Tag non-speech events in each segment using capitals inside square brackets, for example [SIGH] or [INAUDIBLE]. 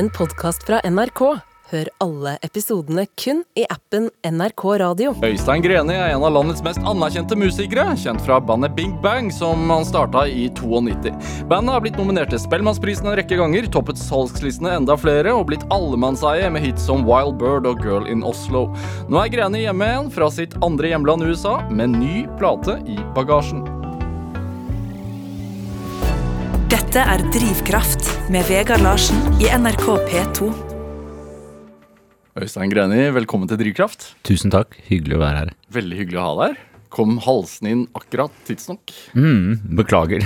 en podkast fra NRK. Hør alle episodene kun i appen NRK Radio. Øystein Greni er en av landets mest anerkjente musikere, kjent fra bandet Big Bang, som han starta i 92. Bandet har blitt nominert til Spellemannsprisen en rekke ganger, toppet salgslistene enda flere og blitt allemannseie med hits som Wild Bird og Girl in Oslo. Nå er Greni hjemme igjen fra sitt andre hjemland USA, med ny plate i bagasjen. Dette er Drivkraft med Vegard Larsen i NRK P2. Øystein Greni, velkommen til Drivkraft. Tusen takk. Hyggelig å være her. Veldig hyggelig å ha deg her. Kom halsen inn akkurat tidsnok. Mm, beklager.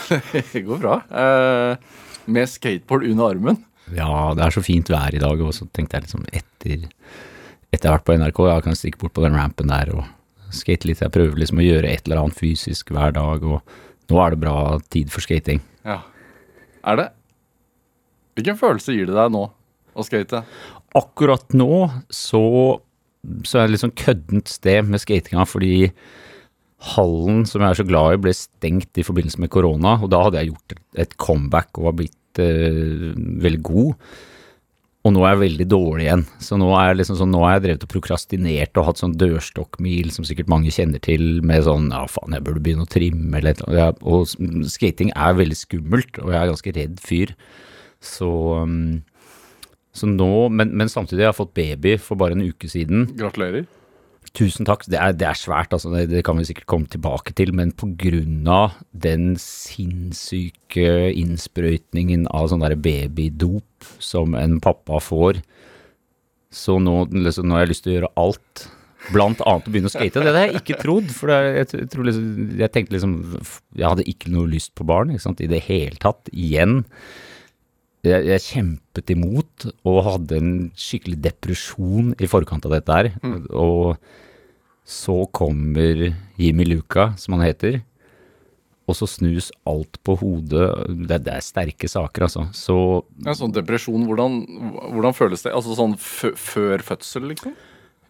[LAUGHS] Det går bra. Eh, med skateboard under armen. Ja, det er så fint vær i dag, og så tenkte jeg liksom etter Etter hvert på NRK, jeg kan stikke bort på den rampen der og skate litt. Jeg prøver liksom å gjøre et eller annet fysisk hver dag, og nå er det bra tid for skating. Ja. Er det Hvilken følelse gir det deg nå å skate? Akkurat nå så, så er det litt sånn køddent sted med skatinga, fordi hallen som jeg er så glad i, ble stengt i forbindelse med korona, og da hadde jeg gjort et, comeback og var blitt eh, veldig god. Og nå er jeg veldig dårlig igjen. Så nå er jeg liksom sånn, nå har jeg drevet og prokrastinert og hatt sånn dørstokkmil som sikkert mange kjenner til, med sånn ja faen, jeg burde begynne å trimme eller et. Og skating er veldig skummelt, og jeg er ganske redd fyr. Så, um, så nå, men, men samtidig har jeg fått baby for bare en uke siden. Gratulerer. Tusen takk. Det er, det er svært, altså. Det, det kan vi sikkert komme tilbake til. Men av den sinnssyke innsprøytningen av sånn derre babydop som en pappa får, så nå, liksom, nå har jeg lyst til å gjøre alt. Blant annet å begynne å skate. Det hadde jeg ikke trodd. For jeg, liksom, jeg tenkte liksom Jeg hadde ikke noe lyst på barn ikke sant, i det hele tatt. Igjen. Jeg, jeg kjempet imot og hadde en skikkelig depresjon i forkant av dette her. Og så kommer Jimmy Luca, som han heter, og så snus alt på hodet. Det, det er sterke saker, altså. Så Ja, sånn depresjon, hvordan, hvordan føles det? Altså sånn før fødsel, liksom?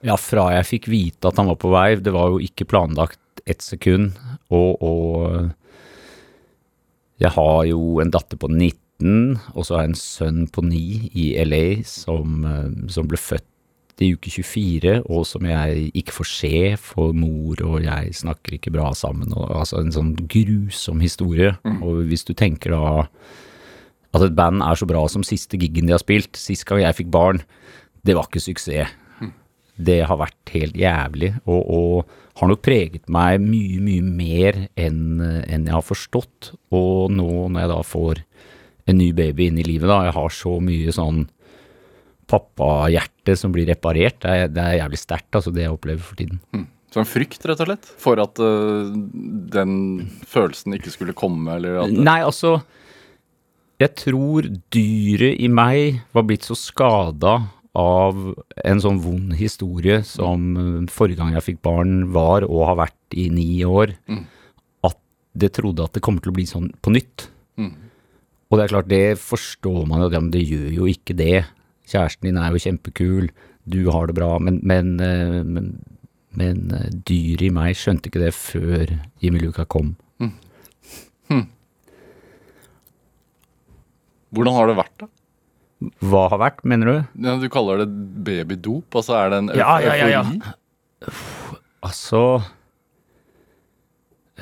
ja, fra jeg fikk vite at han var på vei, det var jo ikke planlagt ett sekund, og, og jeg har jo en datter på 19, og så har jeg en sønn på 9 i LA som, eh, som ble født i uke 24, og som jeg ikke får se, for mor og jeg snakker ikke bra sammen. Og, altså en sånn grusom historie. Og hvis du tenker da at et band er så bra som siste gigen de har spilt, sist gang jeg fikk barn, det var ikke suksess. Det har vært helt jævlig, og, og har nok preget meg mye, mye mer enn enn jeg har forstått. Og nå når jeg da får en ny baby inn i livet, da, jeg har så mye sånn pappahjerte som blir reparert, det er, det er jævlig sterkt, altså det jeg opplever for tiden. Så en frykt, rett og slett? For at uh, den følelsen ikke skulle komme, eller at Nei, altså Jeg tror dyret i meg var blitt så skada av en sånn vond historie som eh, forrige gang jeg fikk barn var og har vært i ni år, at det trodde at det kommer til å bli sånn på nytt. Og det er klart, det forstår man jo, ja, men det gjør jo ikke det. Kjæresten din er jo kjempekul, du har det bra, men, men, eh, men, men eh, dyret i meg skjønte ikke det før Jimmy Luca kom. Hvordan har det vært, da? Hva har vært, mener du? Ja, du kaller det babydop, altså er det en Ja, ja, ja, ja. eufori? Altså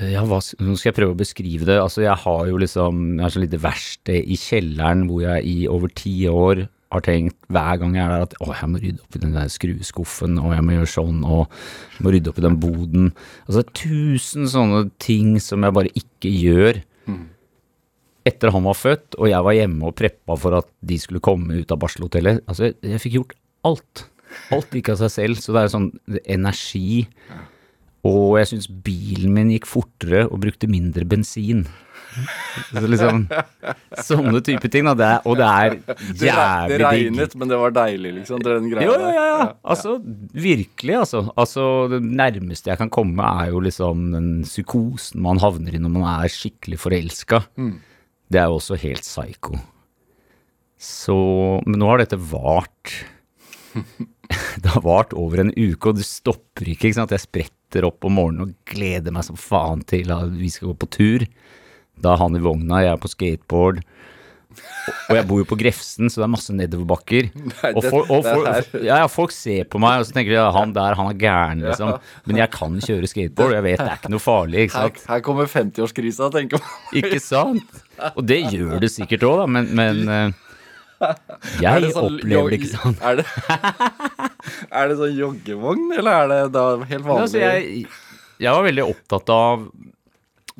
ja, hva, nå skal jeg prøve å beskrive det. Altså, jeg har jo liksom Jeg har så lite verksted i kjelleren hvor jeg i over ti år har tenkt hver gang jeg er der at å, jeg må rydde opp i den der skrueskuffen, og jeg må gjøre sånn, og jeg må rydde opp i den boden. Altså tusen sånne ting som jeg bare ikke gjør. Etter han var født, og jeg var hjemme og preppa for at de skulle komme ut av barselhotellet. Altså, jeg, jeg fikk gjort alt. Alt gikk av seg selv. Så det er sånn energi. Og jeg syns bilen min gikk fortere og brukte mindre bensin. Så liksom, sånne type ting, da. Det er, og det er jævlig digg. det regnet, men det var deilig, liksom. Det er den greia Jo, ja, ja, ja. Altså, virkelig, altså. altså. Det nærmeste jeg kan komme, er jo liksom den psykosen man havner i når man er skikkelig forelska. Det er jo også helt psycho. Så Men nå har dette vart [LAUGHS] Det har vart over en uke, og det stopper ikke. ikke sant? Jeg spretter opp om morgenen og gleder meg som faen til at vi skal gå på tur. Da er han i vogna, jeg er på skateboard. Og jeg bor jo på Grefsen, så det er masse nedoverbakker. [LAUGHS] Og, for, og er- ja, folk ser på meg, og så tenker de ja, han der, han er gæren, liksom. Men jeg kan kjøre skateboard, og jeg vet det er ikke noe farlig, ikke Her, her kommer 50-årskrisa, tenker man. Ikke sant? Og det [LAUGHS] gjør det sikkert òg, da, men, men eh, [LAUGHS] jeg det sånn opplever det ikke sånn. Er det, [LAUGHS] er det sånn joggevogn, eller er det da helt vanlig? Altså, jeg, jeg var veldig opptatt av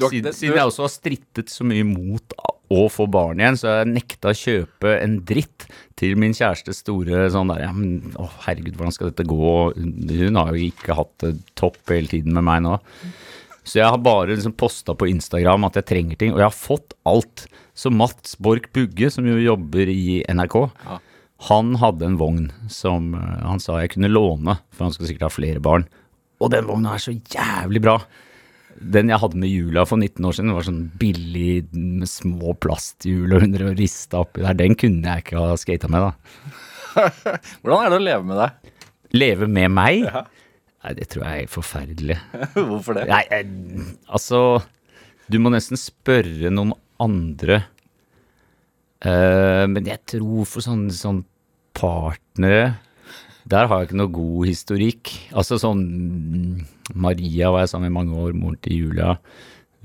siden, siden jeg også har strittet så mye mot å få barn igjen, så jeg nekta å kjøpe en dritt til min kjæreste store sånn der ja, men, Å, herregud, hvordan skal dette gå? Hun har jo ikke hatt det topp hele tiden med meg nå. Så jeg har bare liksom posta på Instagram at jeg trenger ting, og jeg har fått alt. Så Mats Borch Bugge, som jo jobber i NRK, han hadde en vogn som eh, han sa jeg kunne låne, for han skulle sikkert ha flere barn. Og den vogna er så jævlig bra. Den jeg hadde med hjula for 19 år siden, var sånn billig med små plasthjul og hundre og rista oppi der. Den kunne jeg ikke ha skata med, da. [LAUGHS] Hvordan er det å leve med deg? Leve med meg? Nei, det tror jeg er forferdelig. [LAUGHS] Hvorfor det? Nei, jeg, altså Du må nesten spørre noen andre. Uh, men jeg tror for sånne, sånn partnere Der har jeg ikke noe god historikk. Altså sånn Maria var jeg sammen med i mange år, moren til Julia.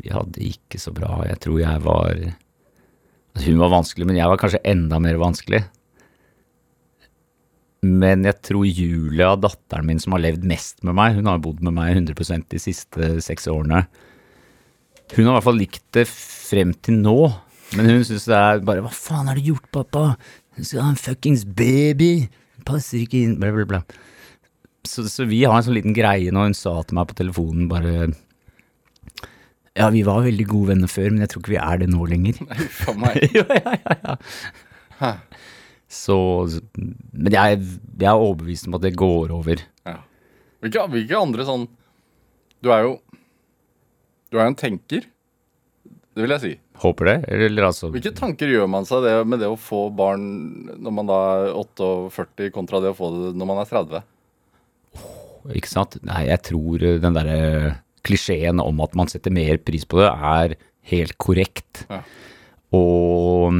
Vi hadde ikke så bra. Jeg tror jeg var altså Hun var vanskelig, men jeg var kanskje enda mer vanskelig. Men jeg tror Julia, datteren min som har levd mest med meg, hun har bodd med meg 100% de siste seks årene. Hun har i hvert fall likt det frem til nå. Men hun syns det er bare Hva faen har du gjort, pappa? Hun skal ha en fuckings baby! Passer ikke inn Bla, bla, bla. Så, så vi har en sånn liten greie når hun sa til meg på telefonen bare Ja, vi var veldig gode venner før, men jeg tror ikke vi er det nå lenger. Nei, for meg. [LAUGHS] ja, ja, ja, ja. Så Men jeg, jeg er overbevist om at det går over. Ja. Hvilke, hvilke andre sånn Du er jo Du er jo en tenker, det vil jeg si. Håper det. Eller altså Hvilke tanker gjør man seg det, med det å få barn når man da er 48, kontra det å få det når man er 30? Ikke sant? Nei, jeg tror eh, den derre klisjeen om at man setter mer pris på det, er helt korrekt. Ja. Og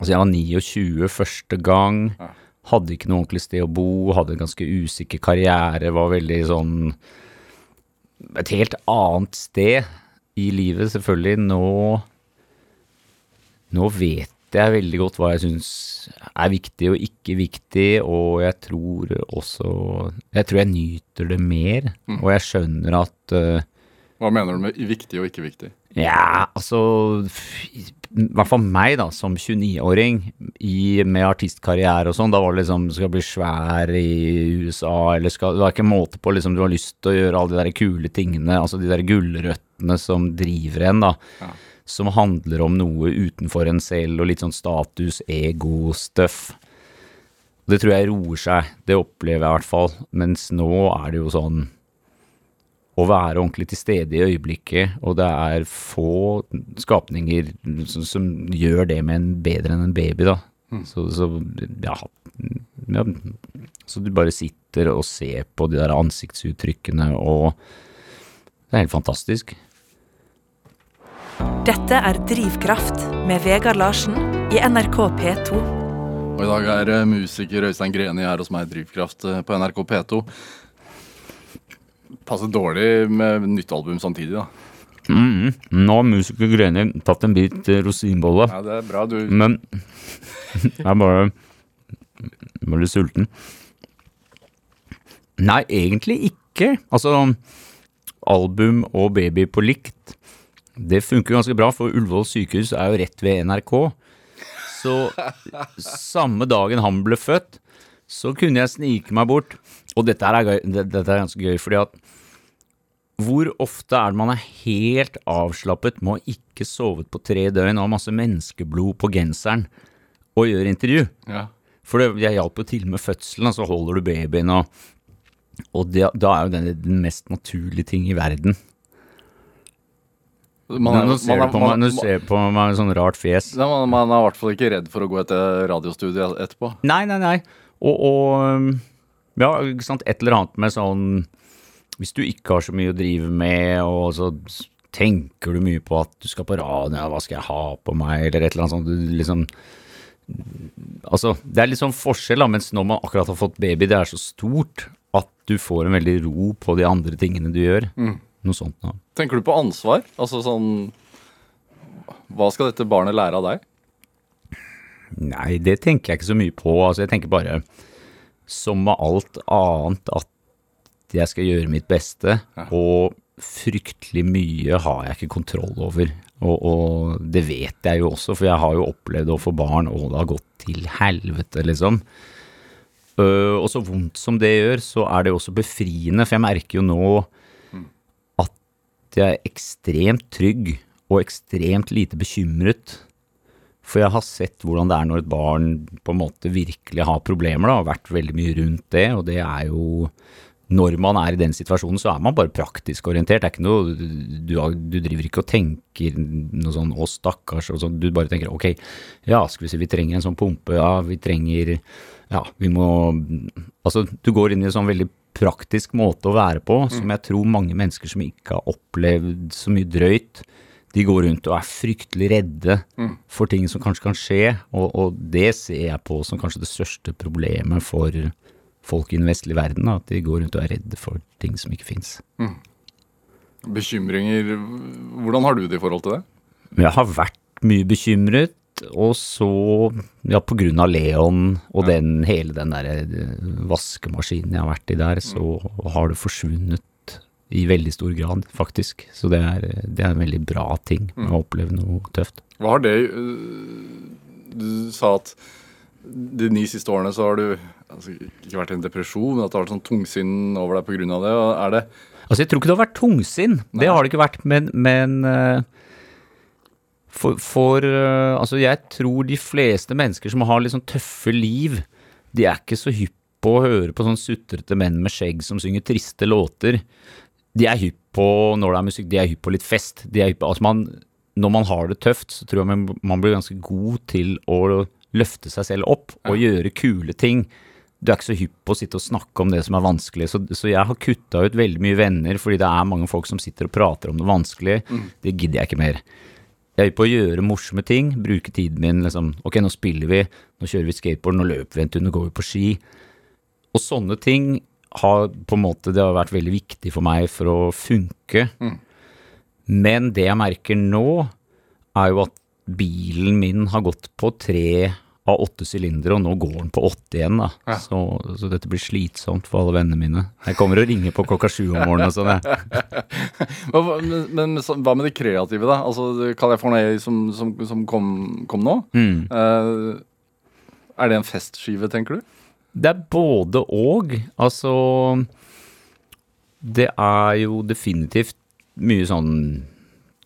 Altså, jeg var 29 første gang. Hadde ikke noe ordentlig sted å bo, hadde en ganske usikker karriere, var veldig sånn Et helt annet sted i livet, selvfølgelig. Nå Nå vet jeg veldig godt hva jeg syns er viktig og ikke viktig, og jeg tror også Jeg tror jeg nyter det mer, og jeg skjønner at eh, Hva mener du med viktig og ikke viktig? ja, altså I hvert fall meg, da, som 29-åring med artistkarriere og sånn. Da var det liksom Skal bli svær i USA, eller skal Det var ikke måte på, liksom. Du har lyst til å gjøre alle de der kule tingene, altså de der gulrøttene som driver en, da. Ja. Som handler om noe utenfor en selv, og litt sånn status, ego-stuff. Det tror jeg roer seg. Det opplever jeg i hvert fall. Mens nå er det jo sånn å være ordentlig til stede i øyeblikket, og det er få skapninger som, som gjør det med en bedre enn en baby, da. Så, så ja, ja Så du bare sitter og ser på de der ansiktsuttrykkene, og det er helt fantastisk. Dette er Drivkraft med Vegard Larsen i NRK P2. Og i dag er eh, musiker Øystein Greni her hos meg i Drivkraft eh, på NRK P2. Passer dårlig med nytt album samtidig, da. Mm, nå har musiker Greni tatt en bit eh, rosinbolle, Ja, det er bra. Du men [LAUGHS] jeg er bare bare litt sulten. Nei, egentlig ikke. Altså, album og baby på likt, det funker ganske bra, for Ullevål sykehus er jo rett ved NRK. Så samme dagen han ble født, så kunne jeg snike meg bort. Og dette er, gøy, dette er ganske gøy, fordi at hvor ofte er det man er helt avslappet med å ikke sovet på tre døgn og ha masse menneskeblod på genseren og gjøre intervju? ja. For det, jeg hjalp jo til med fødselen, og så holder du babyen, og, og det, da er jo det den mest naturlige ting i verden. Man er- nå ser man på man- nå ser på meg med sånn rart fjes. Man, man er i hvert fall ikke redd for å gå etter radiostudio etterpå. Nei, nei, nei. Og, og ja, ikke sant, et eller annet med sånn Hvis du ikke har så mye å drive med, og så tenker du mye på at du skal på radioen, ja, hva skal jeg ha på meg, eller et eller annet sånt. Du liksom Altså, det er litt sånn forskjell, da, mens når man akkurat har fått baby, det er så stort at du får en veldig ro på de andre tingene du gjør. Noe sånt da. Tenker du på ansvar? Altså sånn Hva skal dette barnet lære av deg? Nei, det tenker jeg ikke så mye på. Altså, jeg tenker bare, som med alt annet, at jeg skal gjøre mitt beste. Og fryktelig mye har jeg ikke kontroll over. Og, og det vet jeg jo også, for jeg har jo opplevd å få barn, og det har gått til helvete, liksom. Og så vondt som det gjør, så er det også befriende, for jeg merker jo nå at jeg er ekstremt trygg og ekstremt lite bekymret. For jeg har sett hvordan det er når et barn på en måte virkelig har problemer, da, og vært veldig mye rundt det, og det er jo når man er i den situasjonen, så er man bare praktisk orientert. Det er ikke noe, du, du driver ikke og tenker noe sånn 'å, stakkars', og sånn. Du bare tenker 'ok, ja, skal vi si, vi trenger en sånn pumpe', ja, vi trenger Ja, vi må Altså, du går inn i en sånn veldig praktisk måte å være på, som jeg tror mange mennesker som ikke har opplevd så mye drøyt, de går rundt og er fryktelig redde for ting som kanskje kan skje, og, og det ser jeg på som kanskje det største problemet for folk i den vestlige verden, at de går rundt og er redde for ting som ikke fins. Bekymringer Hvordan har du det i forhold til det? Jeg har vært mye bekymret, og så, ja, på grunn av Leon og den, hele den der eh, vaskemaskinen jeg har vært i der, så har det forsvunnet i veldig stor grad, faktisk. Så det er, det er en veldig bra ting å oppleve noe tøft. Hva har det øh, Du sa at de ni siste årene så har du altså, ikke vært i en depresjon, men at det har vært sånn tungsinn over deg pga. det. Er det Altså, jeg tror ikke det har vært tungsinn. Det har det ikke vært, men, men eh, for, for eh, Altså, jeg tror de fleste mennesker som har litt sånn tøffe liv, de er ikke så hypp på å høre på sånn sutrete menn med skjegg som synger triste låter. De er hypp på, når det er musikk, de er hypp på litt fest. De er hypp altså man, når man har det tøft, så tror jeg man, man blir ganske god til å løfte seg selv opp og gjøre kule ting. Du er ikke så hypp på å sitte og snakke om det som er vanskelig, så, så jeg har kutta ut veldig mye venner fordi det er mange folk som sitter og prater om det vanskelige. Det gidder jeg ikke mer. Jeg er hypp på å gjøre morsomme ting, bruke tiden min liksom Ok, nå spiller vi, nå kjører vi skateboard, nå løper vi en tur, nå går vi på ski. Og sånne ting har på en måte Det har vært veldig viktig for meg for å funke. Men det jeg merker nå, er jo at bilen min har gått på tre av åtte sylindere, og nå går den på åtte igjen. da. Ja. Så, så dette blir slitsomt for alle vennene mine. Jeg kommer og ringer på klokka sju om morgenen og sånn. [LAUGHS] men, men så- hva med det kreative, da? Altså California som, som, som kom, kom nå. Mm. Uh, er det en festskive, tenker du? Det er både og. Altså Det er jo definitivt mye sånn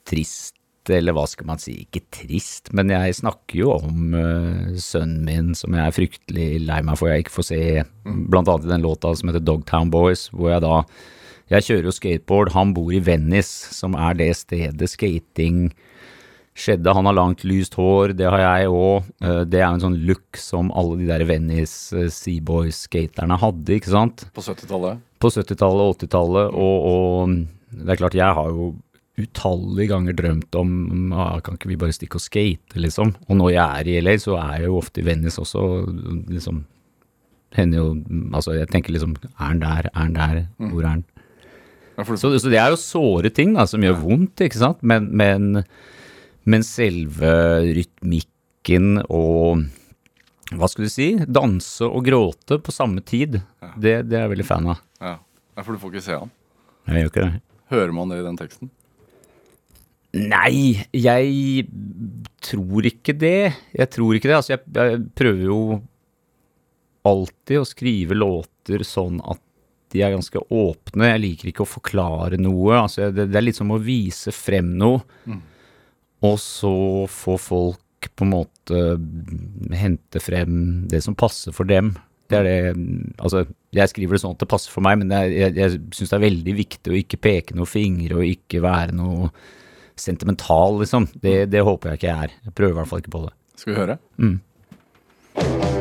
trist, eller hva skal man si, ikke trist, men jeg snakker jo om uh, sønnen min som jeg er fryktelig lei meg for jeg ikke får se, blant annet i den låta som heter Dogtown Boys, hvor jeg da Jeg kjører jo skateboard, han bor i Venice, som er det stedet skating skjedde. Han har langt, lyst hår, det har jeg òg. Det er jo en sånn look som alle de der Venice eh, Seaboys-skaterne hadde, ikke sant? På 70-tallet? På 70-tallet og 80-tallet, og, og det er klart, jeg har jo utallige ganger drømt om ah, kan ikke vi bare stikke og skate, liksom. Og når jeg er i LA, så er jeg jo ofte i Venice også, liksom Hender jo Altså, jeg tenker liksom Er han der? Er han der? Hvor er han? Ja, Så, så det er jo såre ting da, som gjør vondt, ikke sant? Men, men, men selve rytmikken og hva skulle du si? Danse og gråte på samme tid. Det, det er jeg veldig fan av. ja. ja, for du får ikke se han. Jeg gjør ikke det. Hører man det i den teksten? Nei, jeg tror ikke det. Jeg tror ikke det. Altså, jeg, jeg prøver jo alltid å skrive låter sånn at de er ganske åpne. Jeg liker ikke å forklare noe. Altså, det, det er litt som å vise frem noe, og så få folk på en måte hente frem det som passer for dem. Det er det Altså, jeg skriver det sånn at det passer for meg, men det er, jeg, jeg syns det er veldig viktig å ikke peke noen fingre og ikke være noe sentimental, liksom. Det, det håper jeg ikke jeg er. Jeg prøver i hvert fall ikke på det. Skal vi høre? Mm.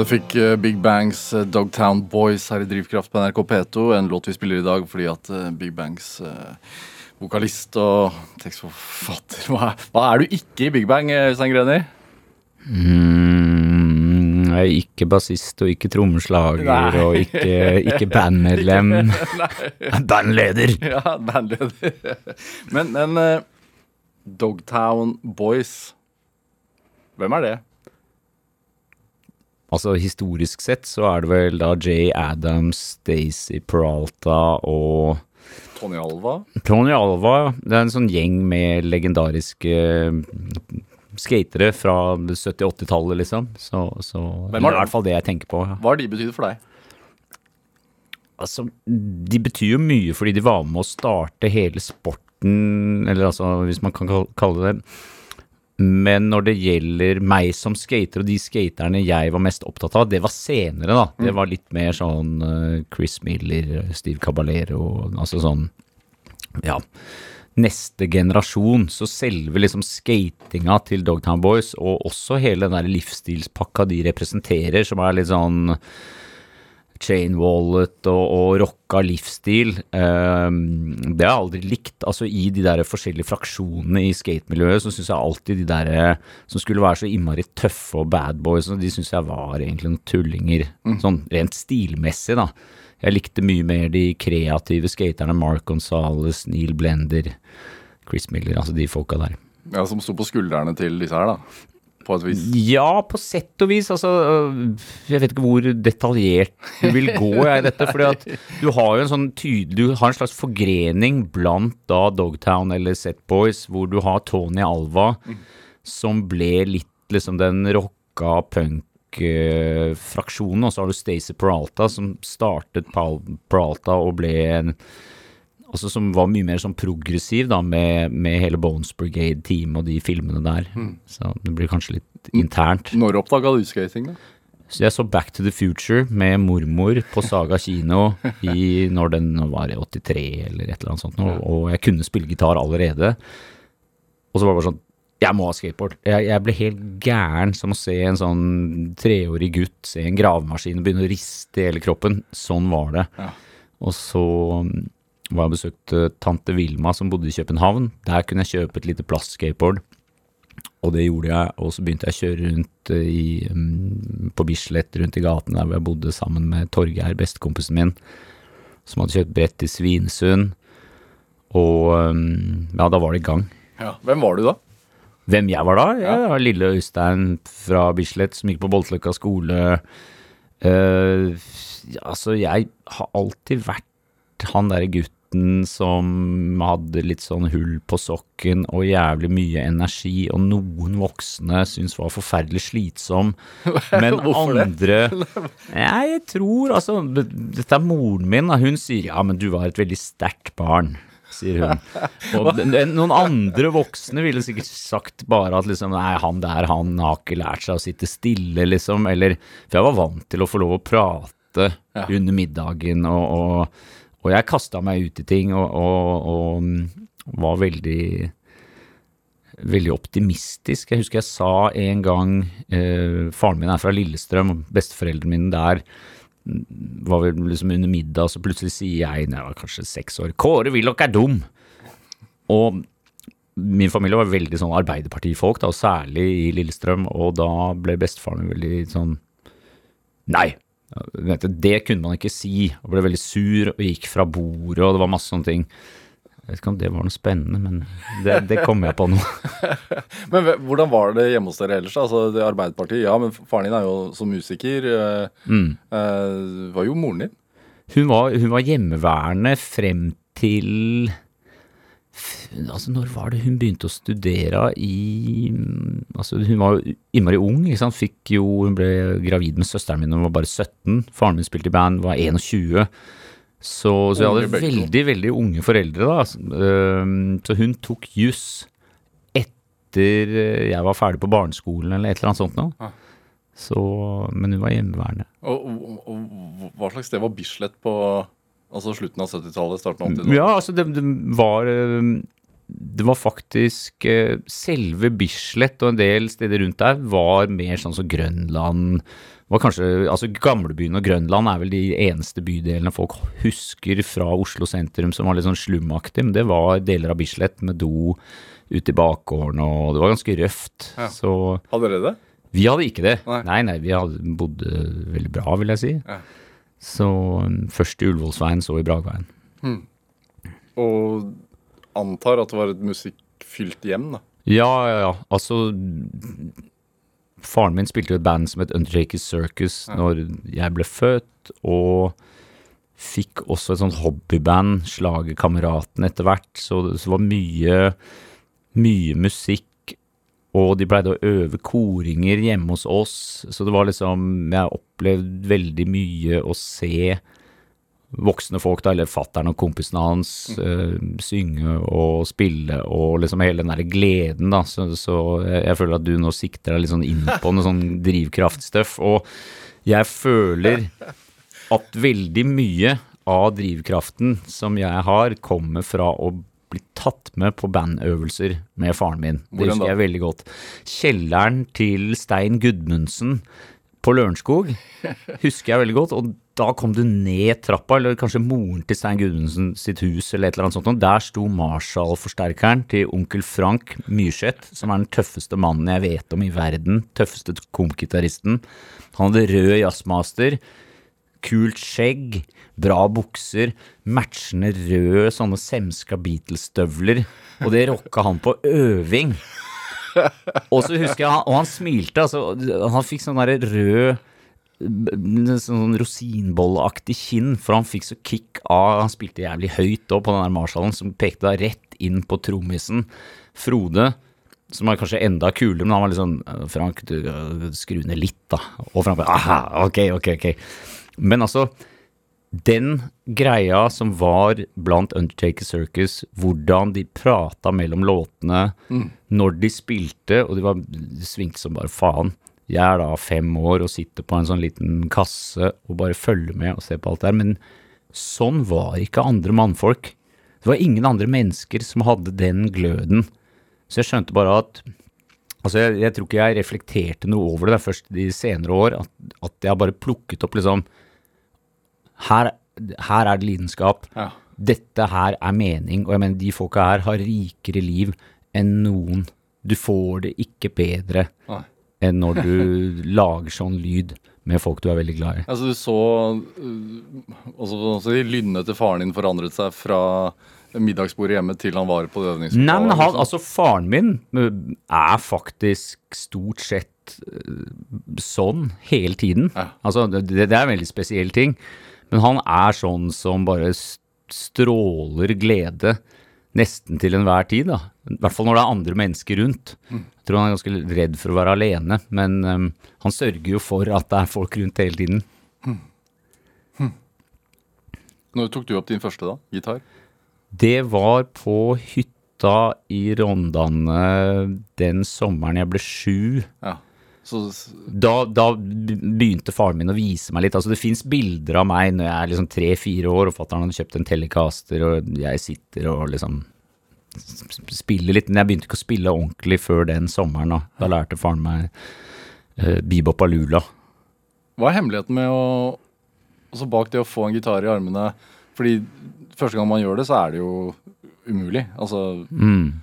Ja, Du fikk eh, Big Bangs eh, Dogtown Boys her i Drivkraft på NRK P2. En låt vi spiller i dag fordi at eh, Big Bangs vokalist og tekstforfatter hva, hva er du ikke i Big Bang, Øystein Greni? Mm, jeg er ikke bassist og ikke trommeslager Nei. og ikke, ikke bandmedlem. [LAUGHS] Bandleder! Ja, bandleder. men men Dogtown Boys Hvem er det? Altså Historisk sett så er det vel da Jay Adams, Stacey Peralta og Tony Alva? Tony Alva. Det er en sånn gjeng med legendariske eh, skatere fra 70-80-tallet, liksom. Så, så Hvem det er i hvert fall det jeg tenker på. Ja. Hva har de betydd for deg? Altså, de betyr jo mye fordi de var med å starte hele sporten, eller altså, hvis man kan kalle det det Men når det gjelder meg som skater, og de skaterne jeg var mest opptatt av, det var senere, da. Det var litt mer sånn eh, Chris Miller, Steve Caballero, altså sånn Ja. Neste generasjon. Så selve liksom skatinga til Dogtown Boys, og også hele den der livsstilspakka de representerer, som er litt sånn chain wallet og, og rocka livsstil. ehm, det har jeg aldri likt. Altså I de der forskjellige fraksjonene i skatemiljøet, så syns jeg alltid de der som skulle være så innmari tøffe og bad boys, de syns jeg var egentlig noen tullinger. Sånn rent stilmessig, da. Jeg likte mye mer de kreative skaterne. Mark Gonzales, Neil Blender, Chris Miller, altså de folka der. Ja, Som sto på skuldrene til disse her, da. På et vis. Ja, på sett og vis. Altså, øh, jeg vet ikke hvor detaljert du vil gå i dette. fordi at du har jo en sånn tydelig Du har en slags forgrening blant da Dogtown eller Set Boys, hvor du har Tony Alva, som ble litt liksom den rocka punk-fraksjonen, og så har du Stacey Peralta, som startet Peralta og ble en Altså som var mye mer sånn progressiv da, med, med hele Bones Brigade-teamet og de filmene der. Så det blir kanskje litt internt. Når oppdaga du skating, da? Så jeg så Back to the Future med mormor på Saga kino [LAUGHS] i når den var i 83 eller et eller annet sånt, og, og jeg kunne spille gitar allerede. Og så var det bare sånn Jeg må ha skateboard. Jeg, jeg ble helt gæren som å se en sånn treårig gutt se en gravemaskin og begynne å riste i hele kroppen. Sånn var det. Ja. Og så mm, var jeg og besøkte tante Vilma som bodde i København. Der kunne jeg kjøpe et lite plastskateboard. Og det gjorde jeg, og så begynte jeg å kjøre rundt eh, i, mm, på Bislett, rundt i gaten der hvor jeg bodde sammen med Torgeir, bestekompisen min, som hadde kjøpt brett i Svinesund. Og mm, ja, da var det i gang. Ja. Hvem var du da? Hvem jeg var da? Ja, var lille Øystein fra Bislett som gikk på Boltløkka skole. Uh, altså, jeg har alltid vært han derre gutten som hadde litt sånn hull på sokken og jævlig mye energi, og noen voksne syntes var forferdelig slitsom, [LAUGHS] men andre [LAUGHS] Nei, jeg tror altså Dette er moren min, da. Hun sier ja, men du var et veldig sterkt barn sier hun. [LAUGHS] Og noen andre voksne ville sikkert sagt bare at liksom, nei, han der, han har ikke lært seg å sitte stille, liksom. Eller For jeg var vant til å få lov å prate Ja. under middagen, og, og, og jeg kasta meg ut i ting og, og, og mm, var veldig Veldig optimistisk. Jeg husker jeg sa en gang eh, Faren min er fra Lillestrøm, og besteforeldrene mine der var vel liksom under middag, så plutselig sier jeg, når jeg var kanskje seks år, Kåre Willoch er dum! Og min familie var veldig sånn arbeiderpartifolk, da, særlig i Lillestrøm, og da ble bestefaren min veldig sånn Nei! Vet Det kunne man ikke si, og ble veldig sur og gikk fra bordet, og det var masse sånne ting. Jeg vet ikke om det var noe spennende, men det, det kom jeg på nå. [LAUGHS] Men hvordan var det hjemme hos dere ellers? Altså, det Arbeiderpartiet, ja, men faren din er jo som musiker. eh, Mm. Øh, var jo moren din. Hun var, hun var hjemmeværende frem til Altså, når var det hun begynte å studere i mm, Altså, hun var jo innmari ung, ikke sant. Fikk jo Hun ble gravid med søsteren min da hun var bare 17. Faren min spilte i band, var 21. Så, så jeg hadde veldig, veldig unge foreldre, da. Så hun tok juss etter eh, jeg var ferdig på barneskolen eller et eller annet sånt noe. Så, men hun var hjemmeværende. Og, og, og hva slags sted var Bislett på altså slutten av 70-tallet, starten av 80-tallet? Ja, altså det, det var eh, det var faktisk eh, Selve Bislett og en del steder rundt der var mer sånn som Grønland var kanskje, altså Gamlebyen og Grønland er vel de eneste bydelene folk husker fra Oslo sentrum som var litt sånn slumaktig, men det var deler av Bislett med do ute i bakgården, og det var ganske røft. Ja. Så Hadde dere det? vi hadde ikke det. Nei. Nei, nei, vi hadde, bodde veldig bra, vil jeg si. Ja. Så um, først i Ullevålsveien, så i Bragveien. Og antar at det var et musikkfylt hjem, da. Ja, ja, ja. Altså Faren min spilte jo et band som het Undertaker Circus når jeg ble født, og fikk også et sånt hobbyband, Slagerkameraten, etter hvert. Så det var mye, mye musikk, og de pleide å øve koringer hjemme hos oss. Så det var liksom Jeg opplevde veldig mye å se voksne folk, da, eller fattern og kompisene hans, eh, synge og spille, og liksom hele den der gleden, da. Så, så jeg føler at du nå sikter deg litt sånn inn på noe sånn drivkraftstøff. Og jeg føler at veldig mye av drivkraften som jeg har, kommer fra å bli tatt med på bandøvelser med faren min. Det Hvordan husker jeg veldig godt. Kjelleren til Stein Gudmundsen på Lørenskog husker jeg veldig godt. Og da kom du ned trappa, eller kanskje moren til Stein Gudmundsen sitt hus, eller et eller annet sånt. Og der sto Marshall-forsterkeren til onkel Frank Myrseth, som er den tøffeste mannen jeg vet om i verden. Tøffeste komgitaristen. Han hadde rød jazzmaster, kult skjegg, bra bukser, matchende røde sånne semska Beatles-støvler, og det rocka han på øving. Og så husker jeg, og han smilte, altså, han fikk sånn derre rød Sånn rosinbolleaktig kinn, for han fikk så kick av Han spilte jævlig høyt da på den der Marshallen, som pekte da rett inn på trommisen. Frode, som var kanskje enda kulere, men han var litt sånn «Øh, Frank, du skru ned litt, da. Og Frank bare aha, ok, ok, ok. Men altså, den greia som var blant Undertaker Circus, hvordan de prata mellom låtene når de spilte, og de var svingte som bare faen. Jeg er da fem år og sitter på en sånn liten kasse og bare følger med og ser på alt det her, men sånn var ikke andre mannfolk. Det var ingen andre mennesker som hadde den gløden. Så jeg skjønte bare at Altså, jeg, jeg tror ikke jeg reflekterte noe over det der først de senere år, at, at jeg bare plukket opp liksom her, her er det lidenskap. Ja. Dette her er mening. Og jeg mener, de folka her har rikere liv enn noen. Du får det ikke bedre Nei. enn når du [LAUGHS] lager sånn lyd med folk du er veldig glad i. Altså, du så også, også lynnet til faren din forandret seg fra middagsbordet hjemme til han var på øvingslokalet. Nei, men han, altså faren min uh, er faktisk stort sett uh, sånn hele tiden. Ja. Altså, det, det er en veldig spesiell ting. Men han er sånn som bare stråler glede nesten til enhver tid, da. I hvert fall når det er andre mennesker rundt. Mm. Jeg tror han er ganske redd for å være alene, men um, han sørger jo for at det er folk rundt hele tiden. Når tok du opp din første, da? Gitar? Det var på hytta i Rondane den sommeren jeg ble sju. Ja. Så Da, da begynte faren min å vise meg litt. Altså Det fins bilder av meg når jeg er liksom tre-fire år, og fatter'n hadde kjøpt en Telecaster, og jeg sitter og liksom spiller litt. Men jeg begynte ikke å spille ordentlig før den sommeren. Da, da lærte faren meg uh, bebop lula Hva er hemmeligheten med å Altså bak det å få en gitar i armene Fordi første gang man gjør det, så er det jo umulig. Altså Mm.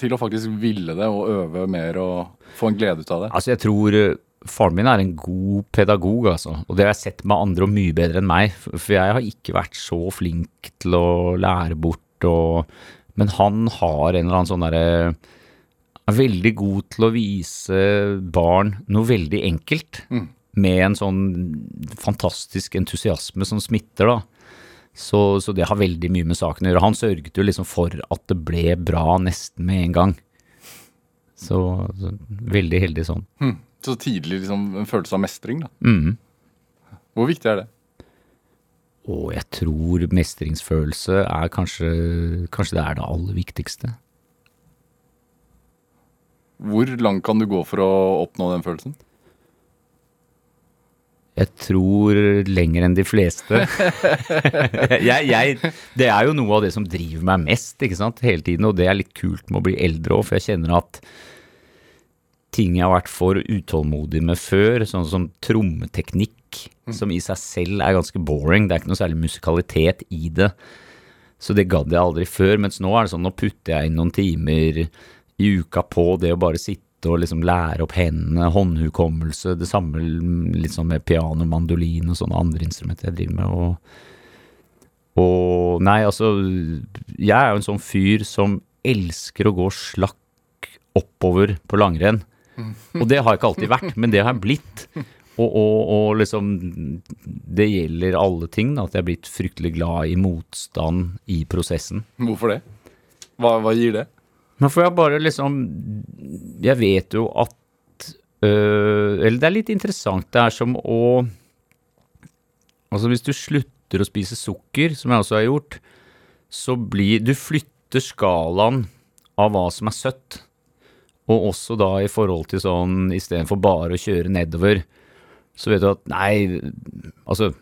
Til å faktisk ville det og øve mer og få en glede ut av det. Altså, jeg tror eh, faren min er en god pedagog, altså. Og det har jeg sett med andre og mye bedre enn meg. For jeg har ikke vært så flink til å lære bort og Men han har en eller annen sånn derre Er veldig god til å vise barn noe veldig enkelt. Med en sånn fantastisk entusiasme som smitter, da. Så, så det har veldig mye med saken å gjøre. Han sørget jo liksom for at det ble bra nesten med en gang. Så, så veldig heldig sånn. Mm. Så tidlig liksom en følelse av mestring, da. Mm. Hvor viktig er det? Og jeg tror mestringsfølelse er kanskje, kanskje det er det aller viktigste. Hvor langt kan du gå for å oppnå den følelsen? Jeg tror lenger enn de fleste. [LAUGHS] [LAUGHS] jeg, jeg, det er jo noe av det som driver meg mest, ikke sant, hele tiden, og det er litt kult med å bli eldre òg, for jeg kjenner at ting jeg har vært for utålmodig med før, sånn som trommeteknikk, som i seg selv er ganske boring, det er ikke noe særlig musikalitet i det. Så det gadd jeg aldri før, mens nå er det sånn, nå putter jeg inn noen timer i uka på det å bare sitte og liksom lære opp hendene, håndhukommelse, det samme litt sånn med piano, mandolin og sånne andre instrumenter jeg driver med, og og nei, altså, jeg er jo en sånn fyr som elsker å gå slakk oppover på langrenn. Og det har jeg ikke alltid vært, men det har jeg blitt. Og, og, og liksom Det gjelder alle ting, da, at jeg er blitt fryktelig glad i motstand i prosessen. Hvorfor det? Hva, hva gir det? Men for jeg bare liksom Jeg vet jo at øh, Eller det er litt interessant. Det er som å Altså hvis du slutter å spise sukker, som jeg også har gjort, så blir Du flytter skalaen av hva som er søtt. Og også da i forhold til sånn istedenfor bare å kjøre nedover, så vet du at nei, altså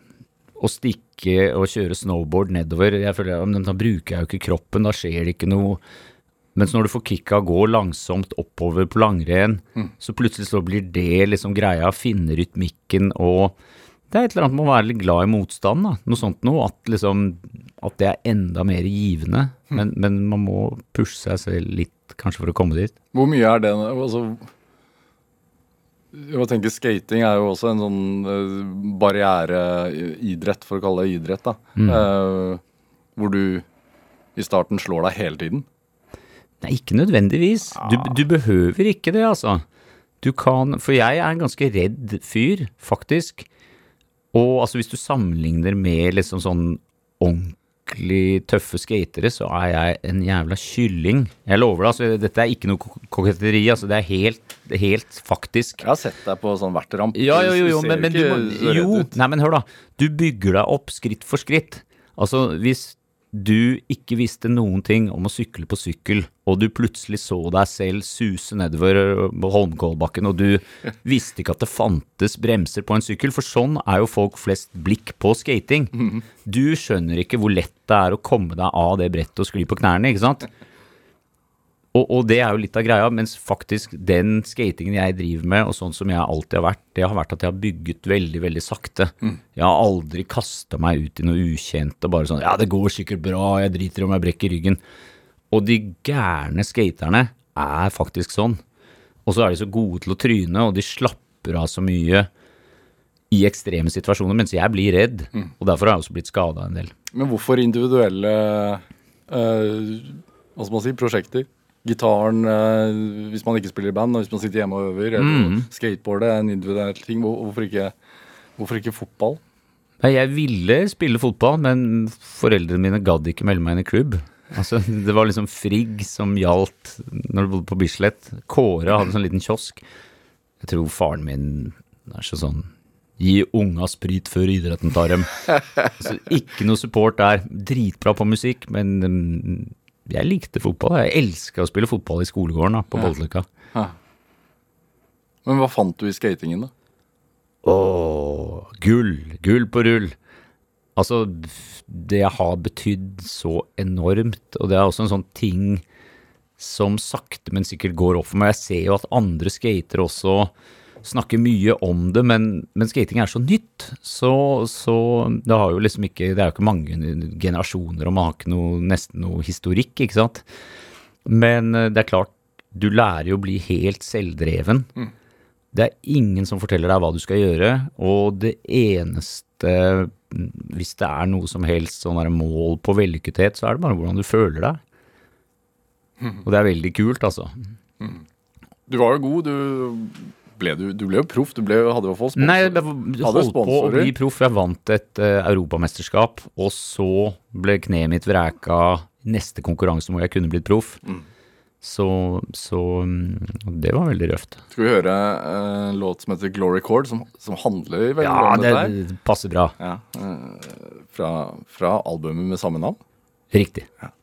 å stikke og kjøre snowboard nedover Jeg føler da bruker jeg jo ikke kroppen, da skjer det ikke noe. Mens når du får kicka gå langsomt oppover på langrenn, så plutselig så blir det liksom greia, finne rytmikken og Det er et eller annet med å være litt glad i motstand, da. Noe sånt noe. At liksom At det er enda mer givende. Men, men man må pushe seg selv litt, kanskje, for å komme dit. Hvor mye er det altså, Jeg tenker Skating er jo også en sånn eh, barriereidrett, for å kalle det idrett. da. Eh, hvor du i starten slår deg hele tiden. Nei, ikke nødvendigvis. Du, du behøver ikke det, altså. Du kan For jeg er en ganske redd fyr, faktisk. Og altså, hvis du sammenligner med liksom sånn ordentlig tøffe skatere, så er jeg en jævla kylling. Jeg lover det, altså. Dette er ikke noe koketteri, altså. Det er helt, helt faktisk. Jeg har sett deg på sånn verteramp. Ja, jo, jo, jo, men, men du må Jo, nei, men hør, da. Du bygger deg opp skritt for skritt. Altså, hvis du ikke visste noen ting om å sykle på sykkel, og du plutselig så deg selv suse nedover på Holmenkollbakken, og du [LAUGHS] visste ikke at det fantes bremser på en sykkel, for sånn er jo folk flest blikk på skating. Du skjønner ikke hvor lett det er å komme deg av det brettet og skli på knærne, ikke sant? Og, og det er jo litt av greia, mens faktisk den skatingen jeg driver med, og sånn som jeg alltid har vært, det har vært at jeg har bygget veldig, veldig sakte. Jeg har aldri kasta meg ut i noe ukjent og bare sånn Ja, det går sikkert bra, jeg driter om jeg brekker ryggen. Og de gærne skaterne er faktisk sånn. Og så er de så gode til å tryne, og de slapper av så mye i ekstreme situasjoner, mens jeg blir redd. Og derfor har jeg også blitt skada en del. Men hvorfor individuelle eh, hva skal man si, prosjekter? Gitaren eh, hvis man ikke spiller i band, og hvis man sitter hjemme og øver. Eller skateboardet er en individuell ting. Hvor, hvorfor, ikke, hvorfor ikke fotball? Nei, jeg ville spille fotball, men foreldrene mine gadd ikke melde meg inn i klubb. Altså, [LAUGHS] det var liksom Frigg som gjaldt når du bodde på Bislett. Kåre hadde en sånn liten kiosk. Jeg tror faren min er så sånn Gi unga sprit før idretten tar dem. [LAUGHS] Altså, ikke noe support der. Dritbra på musikk, men mm, jeg likte fotball. Jeg elska å spille fotball i skolegården da, på Bollekka. Men hva fant du i skatingen, da? Åh, gull, gull på rull. Altså, det har betydd så enormt, og det er også en sånn ting som sakte, men sikkert går opp for meg. Jeg ser jo at andre skatere også snakker mye om det, men, men skating er så nytt, så, så det liksom ikke Det er jo ikke mange generasjoner, og man har ikke noe, nesten noe historikk, ikke sant. Men eh, det er klart, du lærer jo å bli helt selvdreven. Det er ingen som forteller deg hva du skal gjøre, og det eneste Hvis det er noe som helst sånn mål på vellykkethet, så er det bare hvordan du føler deg. Og det er veldig kult, altså. Du var jo god. Du ble, du, du ble jo proff. Du ble, hadde i hvert fall sponsor. Nei, jeg holdt på å bli proff. Jeg vant et uh, europamesterskap, og så ble kneet mitt vreka neste konkurranse hvor jeg kunne blitt proff. Så, så mm, det var veldig røft. Skal vi høre en en låt som heter Glory Chord, som, som handler veldig Ja, om det, dette her? det passer bra. Ja, Uh, fra, fra albumet med samme navn. Riktig. especially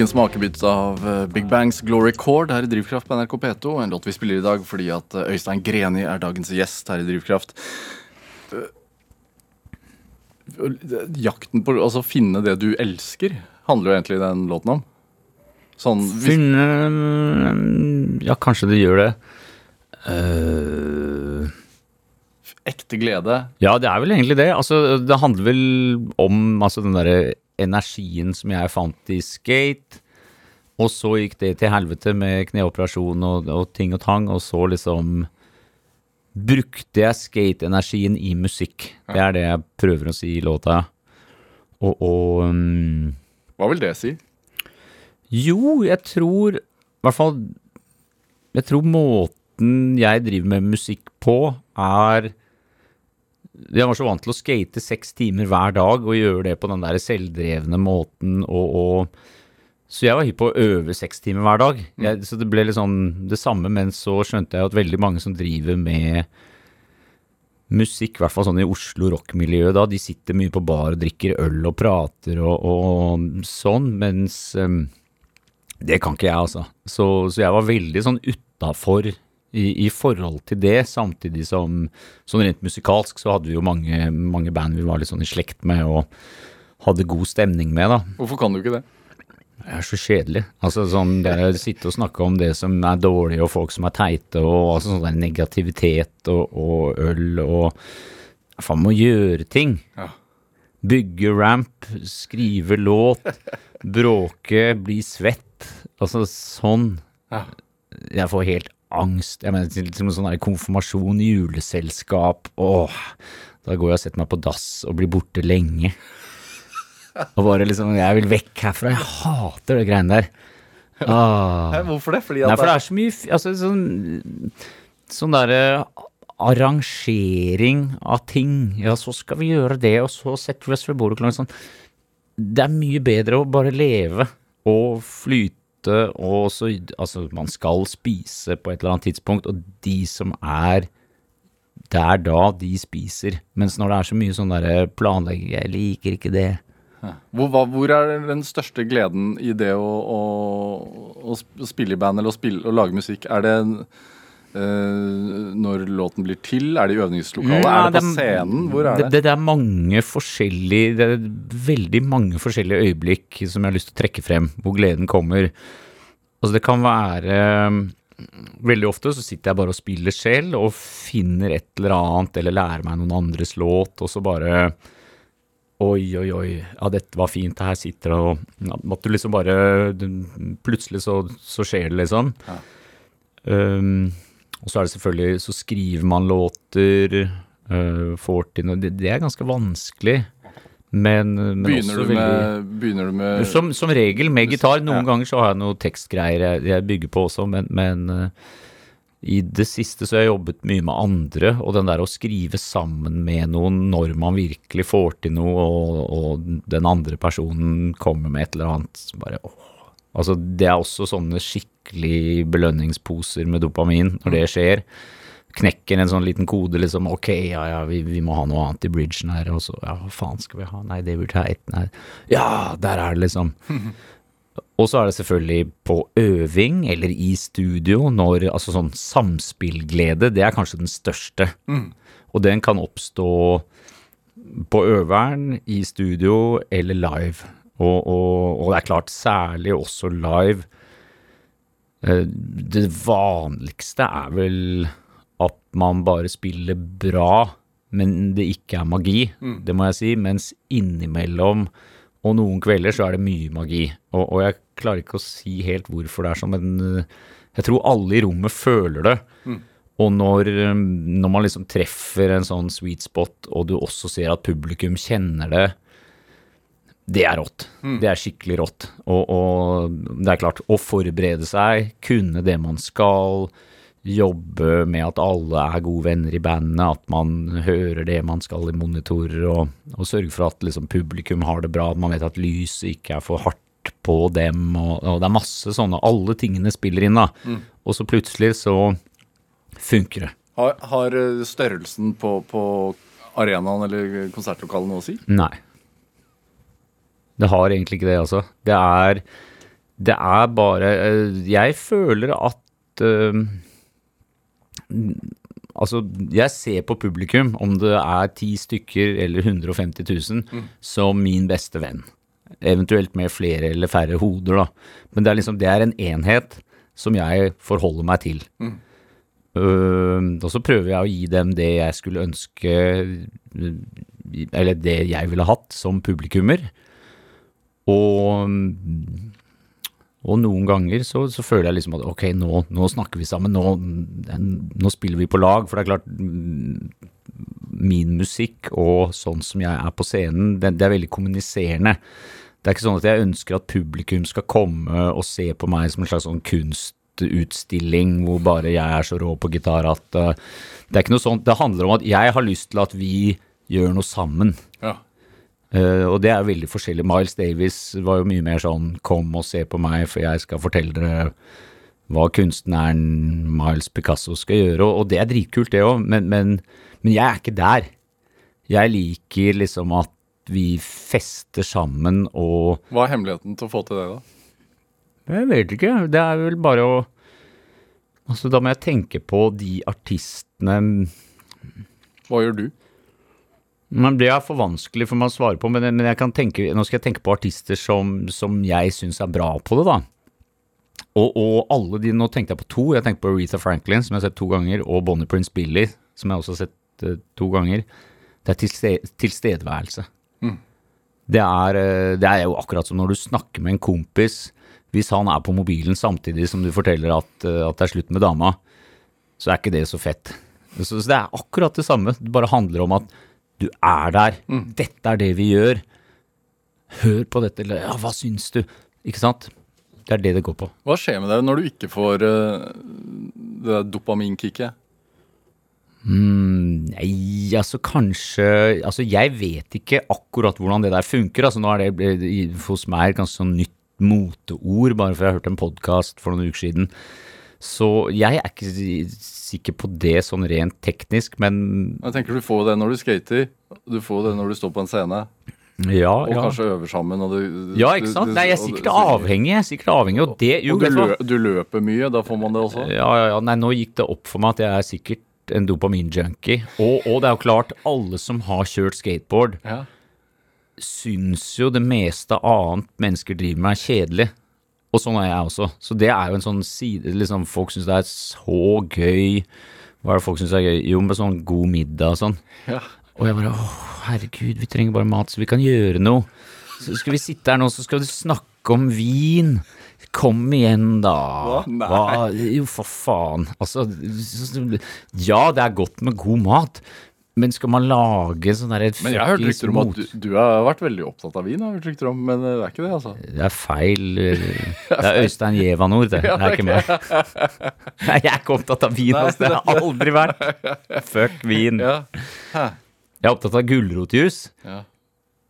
Fikk en smakebit av eh, Big Bangs Glory Chord her i Drivkraft på NRK P2. En låt vi spiller i dag fordi at eh, Øystein Greni er dagens gjest her i Drivkraft. Eh, Jakten på Altså finne det du elsker, handler jo egentlig den låten om. Sånn Finne Ja, kanskje det gjør det. Uh ekte glede. ja, det er vel egentlig det. Altså, det handler vel om altså, den derre energien som jeg fant i skate. Og så gikk det til helvete med kneoperasjon og, og ting og tang, og så liksom brukte jeg skateenergien i musikk. Det er det jeg prøver å si i låta. Og, og um, Hva vil det si? Jo, jeg tror I hvert fall Jeg tror måten jeg driver med musikk på, er Jeg var så vant til å skate seks timer hver dag og gjøre det på den der selvdrevne måten og, og Så jeg var hypp på å øve seks timer hver dag. Jeg, så det ble litt sånn det samme, men så skjønte jeg at veldig mange som driver med musikk, i hvert fall sånn i Oslo rock-miljøet da, de sitter mye på bar og drikker øl og prater og, og sånn, mens um, det kan ikke jeg, altså. Så, så jeg var veldig sånn utafor i, i forhold til det, samtidig som sånn rent musikalsk så hadde vi jo mange, mange band vi var litt sånn i slekt med og hadde god stemning med, da. Hvorfor kan du ikke det? Det er så kjedelig. Altså sånn det å sitte og snakke om det som er dårlig, og folk som er teite, og altså sånn der negativitet og, og øl og Faen, må gjøre ting. Ja. Bygge ramp, skrive låt, [LAUGHS] bråke, bli svett. Altså sånn. Ja. Jeg får helt angst. Jeg mener, til, til noe sånn der konfirmasjon, juleselskap Åh, da går jeg og setter meg på dass og blir borte lenge. Og bare liksom Jeg vil vekk herfra. Jeg hater det greiene der. Ah. Hvorfor det? Fordi Nei, for det er så mye altså, sånn, sånn derre arrangering av ting. Ja, så skal vi gjøre det, og så setter vi oss ved bordet klokken sånn. Det er mye bedre å bare leve og flyte, og også Altså, man skal spise på et eller annet tidspunkt, og de som er der da, de spiser. Mens når det er så mye sånn derre planlegging, jeg liker ikke det. Hvor, hvor er den største gleden i det å, å, å spille i band eller å, spille, å lage musikk? Er det eh, når låten blir til? Er det i øvingslokalet? Ja, er det på det scenen? Hvor er det? Det, det er mange forskjellige Det er veldig mange forskjellige øyeblikk som jeg har lyst til å trekke frem, hvor gleden kommer. Altså, det kan være Veldig ofte så sitter jeg bare og spiller selv og finner et eller annet, eller lærer meg noen andres låt, og så bare Oi, oi, oi, ja, dette var fint, det her sitter og ja, At du liksom bare Plutselig så, så skjer det, liksom. Um, og så er det selvfølgelig Så skriver man låter, uh, får til noe det, det er ganske vanskelig, men, men Begynner du, veldig med, begynner du med som, som regel med gitar. Noen Ja. ganger så har jeg noe tekstgreier jeg, jeg bygger på også, men, men uh, i det siste så har jeg jobbet mye med andre, og den der å skrive sammen med noen når man virkelig får til noe, og, og den andre personen kommer med et eller annet så bare åh. Altså, det er også sånne skikkelig belønningsposer med dopamin når det skjer. Knekker en sånn liten kode, liksom. Ok, ja, ja, vi, vi må ha noe annet i bridgen her. Og så, ja, hva faen skal vi ha? Nei, det burde ha ett. Nei. Ja, der er det, liksom. [LAUGHS] Og så er det selvfølgelig på øving eller i studio, når altså sånn samspillglede, det er kanskje den største. Og den kan oppstå på øveren, i studio eller live. Og, og, og det er klart, særlig også live. Eh, Det vanligste er vel at man bare spiller bra, men det ikke er magi, det må jeg si. Mens innimellom og noen kvelder så er det mye magi. Og, og jeg klarer ikke å si helt hvorfor det er sånn, men eh, jeg tror alle i rommet føler det. Og når, eh, når man liksom treffer en sånn sweet spot, og du også ser at publikum kjenner det, det er rått. Det er skikkelig rått. Og, og det er klart, å forberede seg, kunne det man skal, jobbe med at alle er gode venner i bandet, at man hører det man skal i monitorer, og, og sørge for at liksom, publikum har det bra, at man vet at lyset ikke er for hardt på dem, og, og det er masse sånne, alle tingene spiller inn da. Og så plutselig så funker det. Har, har eh, størrelsen på, på arenaen eller konsertlokalet noe å si? Nei. Det har egentlig ikke det, altså. Det er Det er bare eh, Jeg føler at eh, Altså, jeg ser på publikum, om det er ti stykker eller 150 000, som min beste venn. Eventuelt med flere eller færre hoder, da. Men det er liksom, det er en enhet som jeg forholder meg til. Øh, og så prøver jeg å gi dem det jeg skulle ønske Eller det jeg ville hatt som publikummer. Og, og noen ganger så, så føler jeg liksom at ok, nå, nå snakker vi sammen. Nå, nå spiller vi på lag. For det er klart Min musikk og sånn som jeg er på scenen, det, det er veldig kommuniserende. Det er ikke sånn at jeg ønsker at publikum skal komme og se på meg som en slags sånn kunstutstilling hvor bare jeg er så rå på gitar at uh, Det er ikke noe sånt. Det handler om at jeg har lyst til at vi gjør noe sammen. Ja. Eh, og det er veldig forskjellig. Miles Davis var jo mye mer sånn kom og se på meg, for jeg skal fortelle dere hva kunstneren Miles Picasso skal gjøre. Og, og det er dritkult, det òg, men, men, men jeg er ikke der. Jeg liker liksom at vi fester sammen og Hva er hemmeligheten til å få til det, da? Jeg vet ikke. Det er vel bare å Altså, da må jeg tenke på de artistene Hva gjør du? Men Det er for vanskelig for meg å svare på, men, men jeg kan tenke, nå skal jeg tenke på artister som, som jeg syns er bra på det, da. Og, og alle de, nå tenkte jeg på to. Jeg tenkte på Aretha Franklin, som jeg har sett to ganger, og Bonnie Prince Billy, som jeg også har sett uh, to ganger. Det er tilste- tilstedeværelse. Det, er, eh, det er jo akkurat som når du snakker med en kompis. Hvis han er på mobilen samtidig som du forteller at, eh, at det er slutt med dama, så er ikke det så fett. Så, så det er akkurat det samme. Det bare handler om at du er der. Dette er det vi gjør. Hør på dette. eller Ja, hva syns du? Ikke sant? Det er det det går på. Hva skjer med deg når du ikke får uh, det der dopaminkicket? Mm, nei, altså kanskje Altså, jeg vet ikke akkurat hvordan det der funker. Altså, nå er det hos meg et ganske sånn nytt moteord, bare for jeg har hørt en podkast for noen uker siden. Så jeg er ikke sikker på det sånn rent teknisk, men Jeg tenker Du får det når du skater, du får det når du står på en scene, ja, og ja. kanskje øver sammen. Og du, Ja, ikke sant? du- Nei, jeg er sikkert avhengig, jeg er sikkert avhengig, og det Jo, Og lø, du løper mye, da får man det også? Ja, ja, ja. Nei, nå gikk det opp for meg at jeg er sikkert en dopamin-junkie. Og, og det er jo klart, alle som har kjørt skateboard, Ja. syns jo det meste annet mennesker driver med, er kjedelig. Og sånn er jeg også. Så det er jo en sånn side liksom, Folk syns det er så gøy. Hva er det folk syns er gøy? Jo, med sånn god middag og sånn. Ja. Og jeg bare åh, herregud, vi trenger bare mat, så vi kan gjøre noe. Så skal vi sitte her nå, så skal du snakke om vin. Kom igjen, da. Hva? Jo, for faen. Altså, ja, det er godt med god mat, men skal man lage sånn derre Men jeg har hørt rykter om at du, du har vært veldig opptatt av vin. Har hørt rykter om, Men det er ikke det, altså. Det er feil. [LAUGHS] Det er Øystein Gjevanord, det. [LAUGHS] Det er ikke meg. [LAUGHS] Nei, jeg er ikke opptatt av vin. Altså. Det har jeg aldri vært. Fuck vin. Jeg er opptatt av gulrotjus.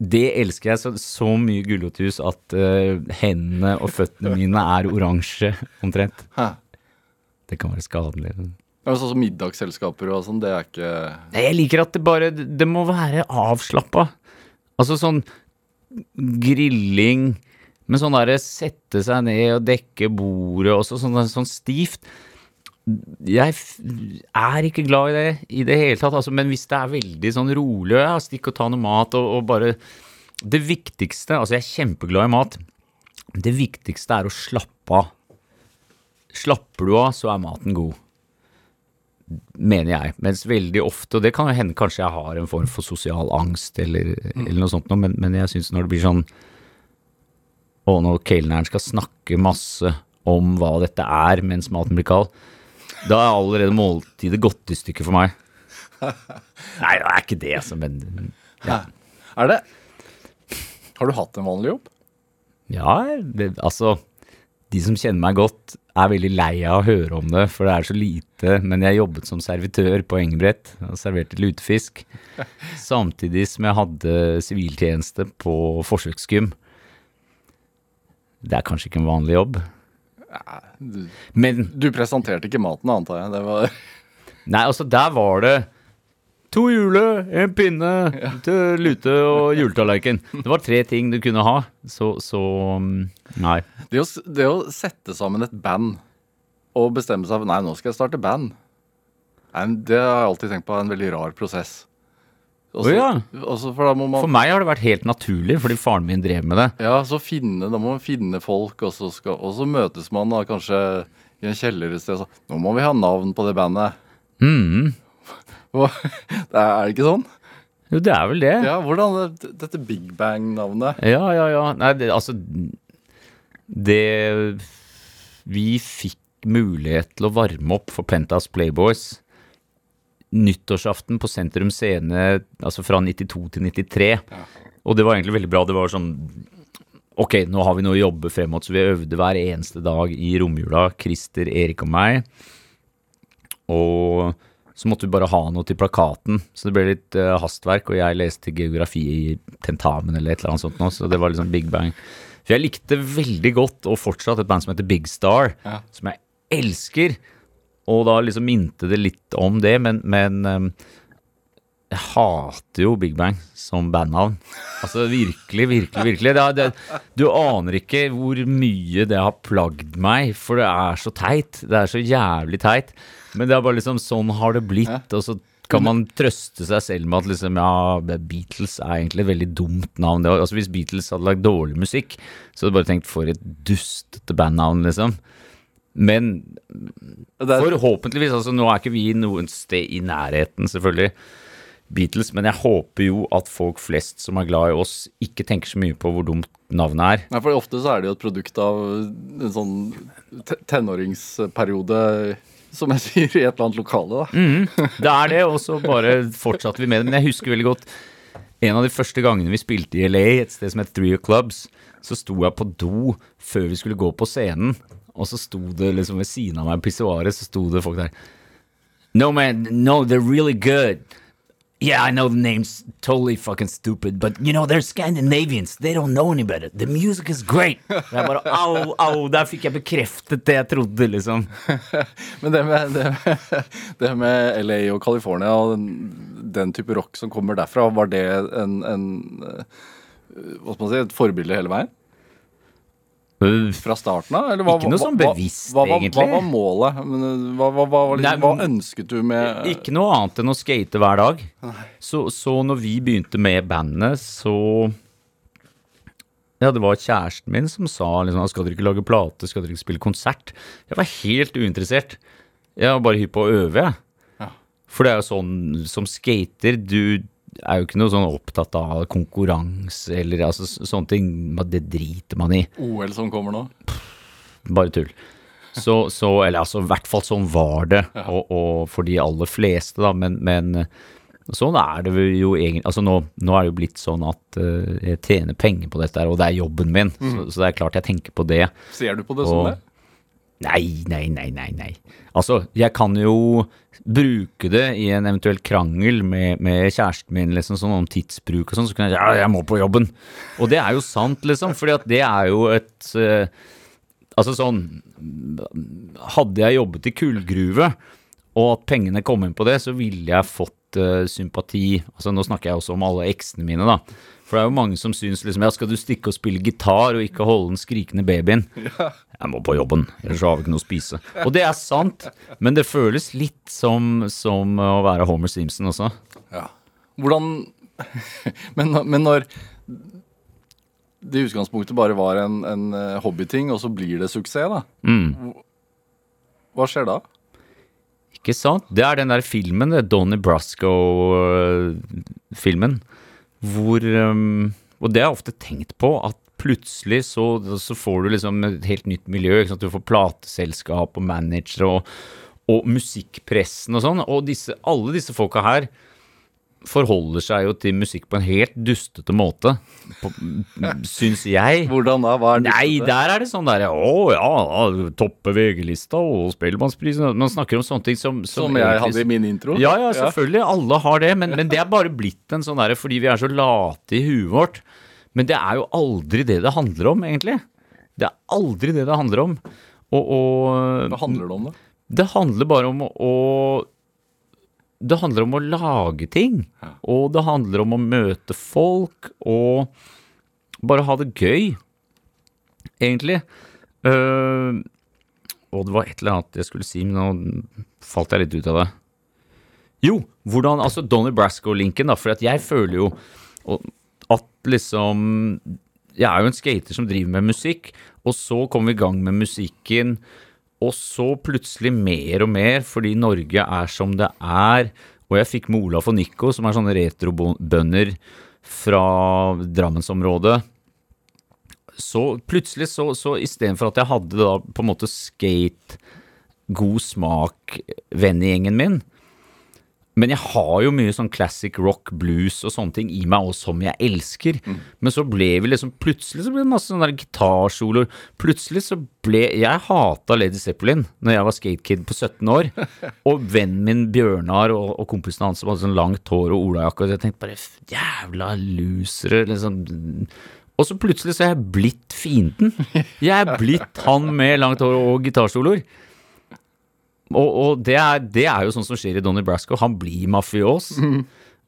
Det elsker jeg så, så mye gulrotjus at uh, hendene og føttene mine er oransje, omtrent. Det kan være skadelig. Som middagsselskaper og sånn, det er ikke Nei, Jeg liker at det bare Det må være avslappa. Altså sånn grilling med sånn derre sette seg ned og dekke bordet og sånn, sånn stivt. Jeg er ikke glad i det i det hele tatt, altså, men hvis det er veldig sånn rolig, ja, stikk og ta noe mat og, og bare Det viktigste Altså, jeg er kjempeglad i mat. Det viktigste er å slappe av. Slapper du av, så er maten god mener jeg. Mens veldig ofte, og det kan jo hende kanskje jeg har en form for sosial angst eller, eller noe sånt, noe, men, men jeg syns når det blir sånn Og når kelneren skal snakke masse om hva dette er mens maten blir kald, da er allerede måltidet gått i stykker for meg. Nei, det er ikke det, altså, men ja. Er det Har du hatt en vanlig jobb? Ja, det, altså de som kjenner meg godt, er veldig lei av å høre om det, for det er så lite. Men jeg jobbet som servitør på Engebrett og serverte lutefisk. [LAUGHS] Samtidig som jeg hadde siviltjeneste på forsøksgym. Det er kanskje ikke en vanlig jobb. Du, Men du presenterte ikke maten, antar jeg. Det var Nei, altså der var det to hjule, en pinne til lute og juletallerken. Det var tre ting du kunne ha, så, så mm, Nei. det å, det å sette sammen et band og bestemme seg for Nei, nå skal jeg starte band. Nei, det har jeg alltid tenkt på er en veldig rar prosess. Også, oh, ja. for man For meg har det vært helt naturlig, fordi faren min drev med det. Ja, så finne, da må man finne folk, og så, skal, og så møtes man da kanskje i en kjeller et sted. Så, nå må vi ha navn på det bandet. Mhm. [LAUGHS] Er, det ikke sånn? Jo, det er vel det. Ja, hvordan det- Dette Big Bang-navnet Ja, ja, ja. Nei, det, altså Det Vi fikk mulighet til å varme opp for Pentas Playboys nyttårsaften på Sentrum Scene, altså fra 92 til 93. Og det var egentlig veldig bra. Det var sånn Ok, nå har vi noe å jobbe frem mot, så vi øvde hver eneste dag i romjula. Christer, Erik og meg. Og så måtte vi bare ha noe til plakaten, så det ble litt uh, hastverk. Og jeg leste geografi i tentamen eller et eller annet sånt nå, så det var liksom Big Bang. For jeg likte veldig godt, og fortsatt, et band som heter Big Star, Ja. som jeg elsker. Og da liksom minte det litt om det, men, men um, jeg hater jo Big Bang som bandnavn. Altså virkelig, virkelig, virkelig. Det, er- det, du aner ikke hvor mye det har plagd meg, for det er så teit. Det er så jævlig teit. Men det er bare liksom sånn har det blitt, og så kan man trøste seg selv med at liksom, ja, Beatles er egentlig et veldig dumt navn. Det var, altså Hvis Beatles hadde lagd dårlig musikk, så hadde jeg bare tenkt for et dustete bandnavn, liksom. Men er, Forhåpentligvis. altså Nå er ikke vi noen sted i nærheten, selvfølgelig, Beatles, men jeg håper jo at folk flest som er glad i oss, ikke tenker så mye på hvor dumt navnet er. Nei, for Ofte så er det jo et produkt av en sånn te tenåringsperiode, som jeg sier, i et eller annet lokale. da. [LAUGHS] Det er det, og så bare fortsatte vi med det. Men jeg husker veldig godt en av de første gangene vi spilte i LA, et sted som het Three of Clubs, så sto jeg på do før vi skulle gå på scenen, og så sto det liksom ved siden av meg pissoaret, så sto det folk der No, man, no, they're really good. Yeah, I know the name's totally fucking stupid, but you know, they're Scandinavians. They don't know any better. The music is great. [LAUGHS] Jeg bare au, au, der fikk jeg bekreftet det jeg trodde, liksom. [LAUGHS] Men det med, det, med, det med LA og California og den, den type rock som kommer derfra, var det en, en eh, hva skal man si, et forbilde hele veien? Fra starten av? Eller hva, Ikke noe sånn bevisst, hva, hva, egentlig. Hva var målet? Eh, hva, hva, hva, liksom, hva ønsket du med Ikke noe annet enn å skate hver dag. Så, så når vi begynte med bandet, så Ja, det var kjæresten min som sa liksom Skal dere ikke lage plate, skal dere ikke spille konsert? Jeg var helt uinteressert. Jeg var bare hypp på å øve, jeg. Ja. For det er jo sånn som skater, du er jo ikke noe sånn opptatt av konkurranse eller altså, sånne ting. Det driter man i. OL som kommer nå? Bare tull. Så, så Eller altså, i hvert fall sånn var det, og, og for de aller fleste, da, men, men sånn er det jo egentlig Altså, nå, nå er det jo blitt sånn at uh, jeg tjener penger på dette, her, og det er jobben min, så, så det er klart jeg tenker på det. Ser du på det som det? Nei, nei, nei, nei, nei. Altså, jeg kan jo bruke det i en eventuell krangel med, med kjæresten min, liksom sånn om tidsbruk og sånn, så kan jeg ja, jeg må på jobben. Og det er jo sant, liksom, fordi at det er jo et uh, Altså sånn Hadde jeg jobbet i kullgruve, og at pengene kom inn på det, så ville jeg fått uh, sympati Altså nå snakker jeg også om alle eksene mine, da. For det er jo mange som syns liksom ja, skal du stikke og spille gitar og ikke holde den skrikende babyen? [LAUGHS] Jeg må på jobben, ellers har vi ikke noe å spise. Og det er sant, men det føles litt som, som å være Homer Simpson også. Ja. Hvordan [LAUGHS] men, men når det i utgangspunktet bare var en, en eh, hobbyting, og så blir det suksess, da. Mm. Hva skjer da? Ikke sant? Det er den der filmen, det Donnie Brasco-filmen, hvor um, Og det har jeg ofte tenkt på, at plutselig så, så får du liksom et helt nytt miljø. Du får plateselskap og managere og, og musikkpressen og sånn. Og disse, alle disse folka her forholder seg jo til musikk på en helt dustete måte, på, syns jeg. [LAUGHS] Hvordan da? Hva er Nei, der er det sånn derre Å ja, toppe VG-lista og Spellemannsprisen Man snakker om sånne ting som Som jeg egentlig- hadde i min intro? Ja, ja, selvfølgelig. Alle har det. Men, men det er bare blitt en sånn derre fordi vi er så late i huet vårt. Men det er jo aldri det det handler om, egentlig. Det er aldri det det handler om. Og, og Hva handler det om, da? det handler bare om å Det handler om å lage ting. Og det handler om å møte folk og bare ha det gøy, egentlig. Uh, og det var et eller annet jeg skulle si, men nå falt jeg litt ut av det. Jo, hvordan Altså Donnie Brasco-linken, da. For at jeg føler jo at liksom Jeg er jo en skater som driver med musikk, og så kom vi i gang med musikken. Og så plutselig mer og mer, fordi Norge er som det er. Og jeg fikk med Olaf og Nico, som er sånne retrobønder fra Drammensområdet. Så plutselig, så, så istedenfor at jeg hadde da på en måte skate, god smak, vennegjengen min men jeg har jo mye sånn classic rock, blues og sånne ting i meg, og som jeg elsker. Men så ble vi liksom Plutselig så ble det masse sånne gitarsoloer. Plutselig så ble Jeg hata Lady Zeppelin når jeg var skatekid på 17 år. [LAUGHS] Og vennen min Bjørnar og, og kompisen hans som hadde sånn langt hår og olajakke, og jeg tenkte bare Jævla losere, liksom. Og så plutselig så er jeg blitt fienden. Jeg er blitt han med langt hår og gitarsoloer. Og, og det, er, det er jo sånn som skjer i Donnie Brasco. Han blir mafios.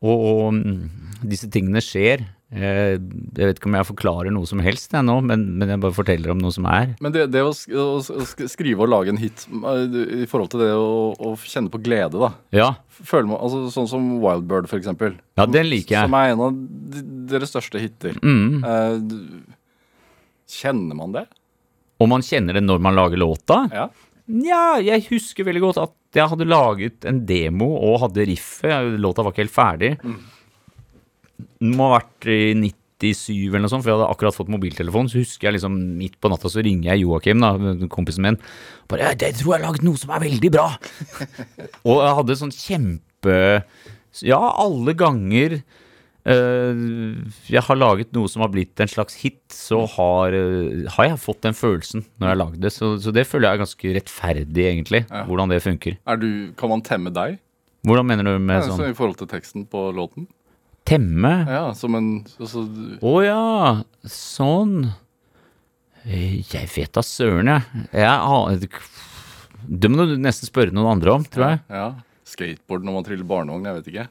Og, og mm, disse tingene skjer. Eh, Jeg vet ikke om jeg forklarer noe som helst jeg nå, men, men jeg bare forteller om noe som er. Men det, det å, sk- å skrive og lage en hit eh, i forhold til det å, å kjenne på glede, da. Ja, man, altså Sånn som Wildbird, for eksempel. ja den liker jeg. Som er en av deres største hiter. Mm. Eh, kjenner man det? Og man kjenner det når man lager låta. Ja. Nja, jeg husker veldig godt at jeg hadde laget en demo og hadde riffet. Låta var ikke helt ferdig. Den må ha vært i 97 eller noe sånt, for jeg hadde akkurat fått mobiltelefon. Så husker jeg liksom midt på natta så ringer jeg Joakim, da, kompisen min. Bare «Ja, 'Jeg tror jeg har laget noe som er veldig bra'. [LAUGHS] og jeg hadde sånn kjempe Ja, alle ganger jeg har laget noe som har blitt en slags hit, så har, eh, har jeg fått den følelsen når jeg har lagd det. Så, så det føler jeg er ganske rettferdig, egentlig, hvordan det funker. Er du, kan man temme deg? Hvordan mener du med Ja, så sånn I forhold til teksten på låten? Temme? Ja, som en Å så... oh, ja, sånn. Eh, Jeg vet da søren, jeg. jeg det må du nesten spørre noen andre om, tror jeg. Ja. Skateboard når man triller barnevogn, jeg vet ikke.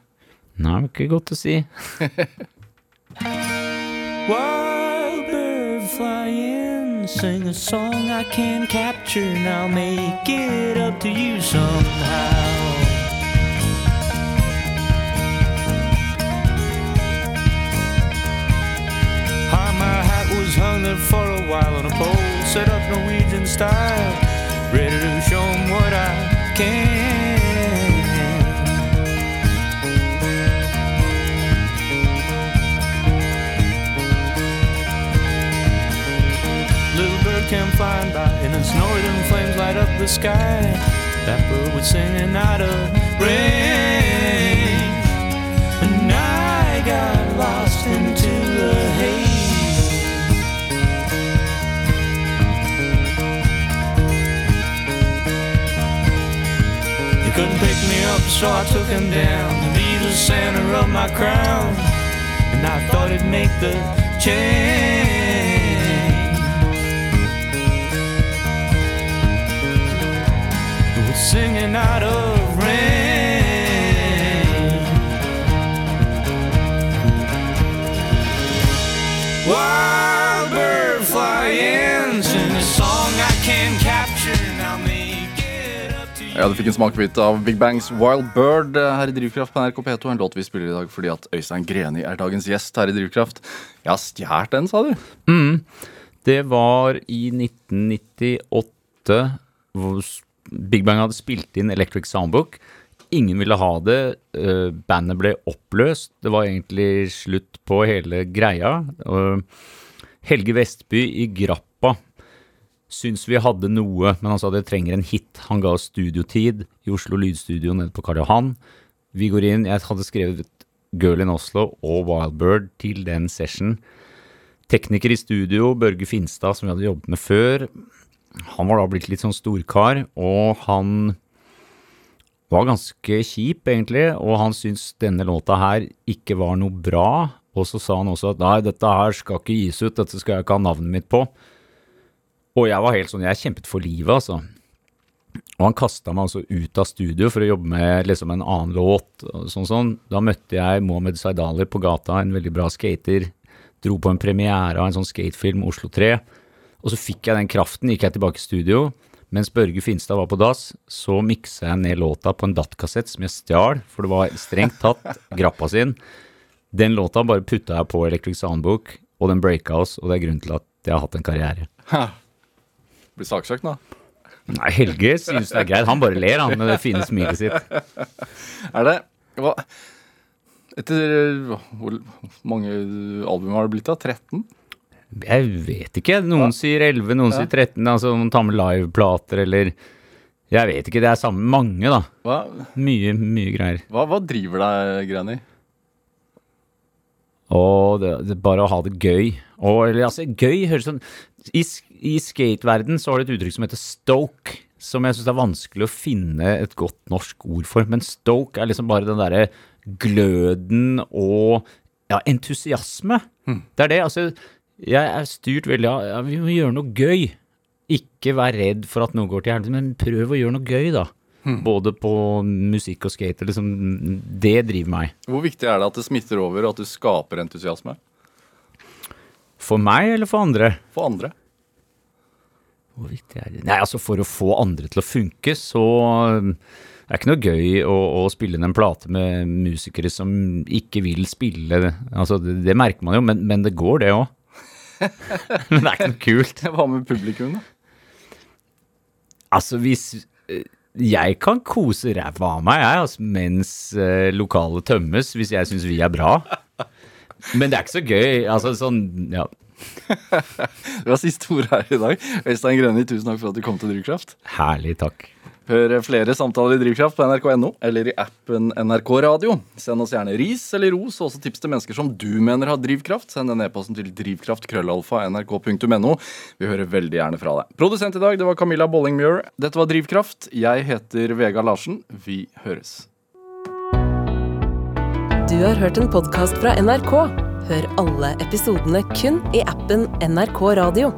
Nei, det er ikke godt å si. [LAUGHS] Wild bird flying, sing a song I can't capture. Now make it up to you somehow. Hi, my hat was hung there for a while on a pole, set up Norwegian style, ready to show 'em what I can. Came flying by, and its northern flames light up the sky. That bird was singing out of rain, and I got lost into the haze. He couldn't pick me up, so I took him down to be the center of my crown, and I thought it'd make the change. Singing out of rain. Wild bird flying, sing a song I can capture. Now make it up to you. Ja, Du fikk en smakebit av Big Bangs Wild Bird eh, her i Drivkraft på NRK P2. En låt vi spiller i dag fordi at Øystein Greni er dagens gjest her i Drivkraft. Jeg har stjålet den, sa du. Det var i 1998 hvor s- Big Bang hadde spilt inn Electric Soundbook. Ingen ville ha det. eh, bandet ble oppløst. Det var egentlig slutt på hele greia. Helge Vestby i Grappa syns vi hadde noe, men han sa det trenger en hit. Han ga oss studiotid i Oslo Lydstudio nede på Karl Johan. Vi går inn. Jeg hadde skrevet Girl in Oslo og Wildbird til den session. Tekniker i studio, Børge Finstad, som vi hadde jobbet med før, han var da blitt litt sånn storkar, og han var ganske kjip, egentlig, og han syntes denne låta her ikke var noe bra. Og så sa han også at nei, dette her skal ikke gis ut, dette skal jeg ikke ha navnet mitt på. Og jeg var helt sånn, jeg kjempet for livet, altså. Og han kasta meg altså ut av studio for å jobbe med liksom en annen låt. og sånn sånn. Da møtte jeg Mohammed Zaidali på gata, en veldig bra skater. Dro på en premiere av en sånn skatefilm, Oslo 3. Og så fikk jeg den kraften, gikk jeg tilbake i studio. Mens Børge Finstad var på dass, så miksa jeg ned låta på en DAT-kassett som jeg stjal, for det var strengt tatt grappa sin. Den låta bare putta jeg på Electric Soundbook, og den breaka oss, og det er grunnen til at jeg har hatt en karriere. Blir saksøkt nå. Nei, Helge synes det er greit. Han bare ler, han, med det fine smilet sitt. Er det hva, Etter hvor mange album har det blitt, da? 13? Jeg vet ikke. Noen sier 11, noen sier 13. Altså man tar med liveplater eller Jeg vet ikke. Det er samme mange, da. Hva, Mye, mye greier. hva, hva driver deg, Granny? Og det, det bare å ha det gøy. Og eller, altså, gøy høres sånn I, i skateverden så har du et uttrykk som heter stoke, som jeg syns er vanskelig å finne et godt norsk ord for. Men stoke er liksom bare den derre gløden og ja, entusiasme. Det er det. Altså, jeg er styrt veldig av ja, vi må gjøre noe gøy. Ikke vær redd for at noe går til helvete, men prøv å gjøre noe gøy, da. Både på musikk og skate. Liksom, det driver meg. Hvor viktig er det at det smitter over, og at du skaper entusiasme For meg eller for andre? for andre? Hvor viktig er det? Nei, altså For å få andre til å funke, så um, det er ikke noe gøy å, å spille en plate med musikere som ikke vil spille. Altså, det, det merker man jo, men, men det går, det òg. [LAUGHS] men det er ikke noe kult. [LAUGHS] Hva med publikum, da? Altså, hvis eh, Jeg kan kose ræva av meg, jeg, altså, mens eh, lokalet tømmes, hvis jeg syns vi er bra. Men det er ikke så gøy. Altså sånn Ja. [LAUGHS] Det var siste ord her i dag. Øystein Greni, tusen takk for at du kom til Drivkraft. Herlig, takk. Hør flere samtaler i Drivkraft på nrk.no eller i appen NRK Radio. Send oss gjerne ris eller ros, og også tips til mennesker som du mener har drivkraft. Send den e-posten til drivkraftkrøllalfa nrk.no. Vi hører veldig gjerne fra deg. Produsent i dag det var Camilla Bollingmuir. Dette var Drivkraft. Jeg heter Vega Larsen. Vi høres. Du har hørt en podkast fra NRK. Hør alle episodene kun i appen NRK Radio.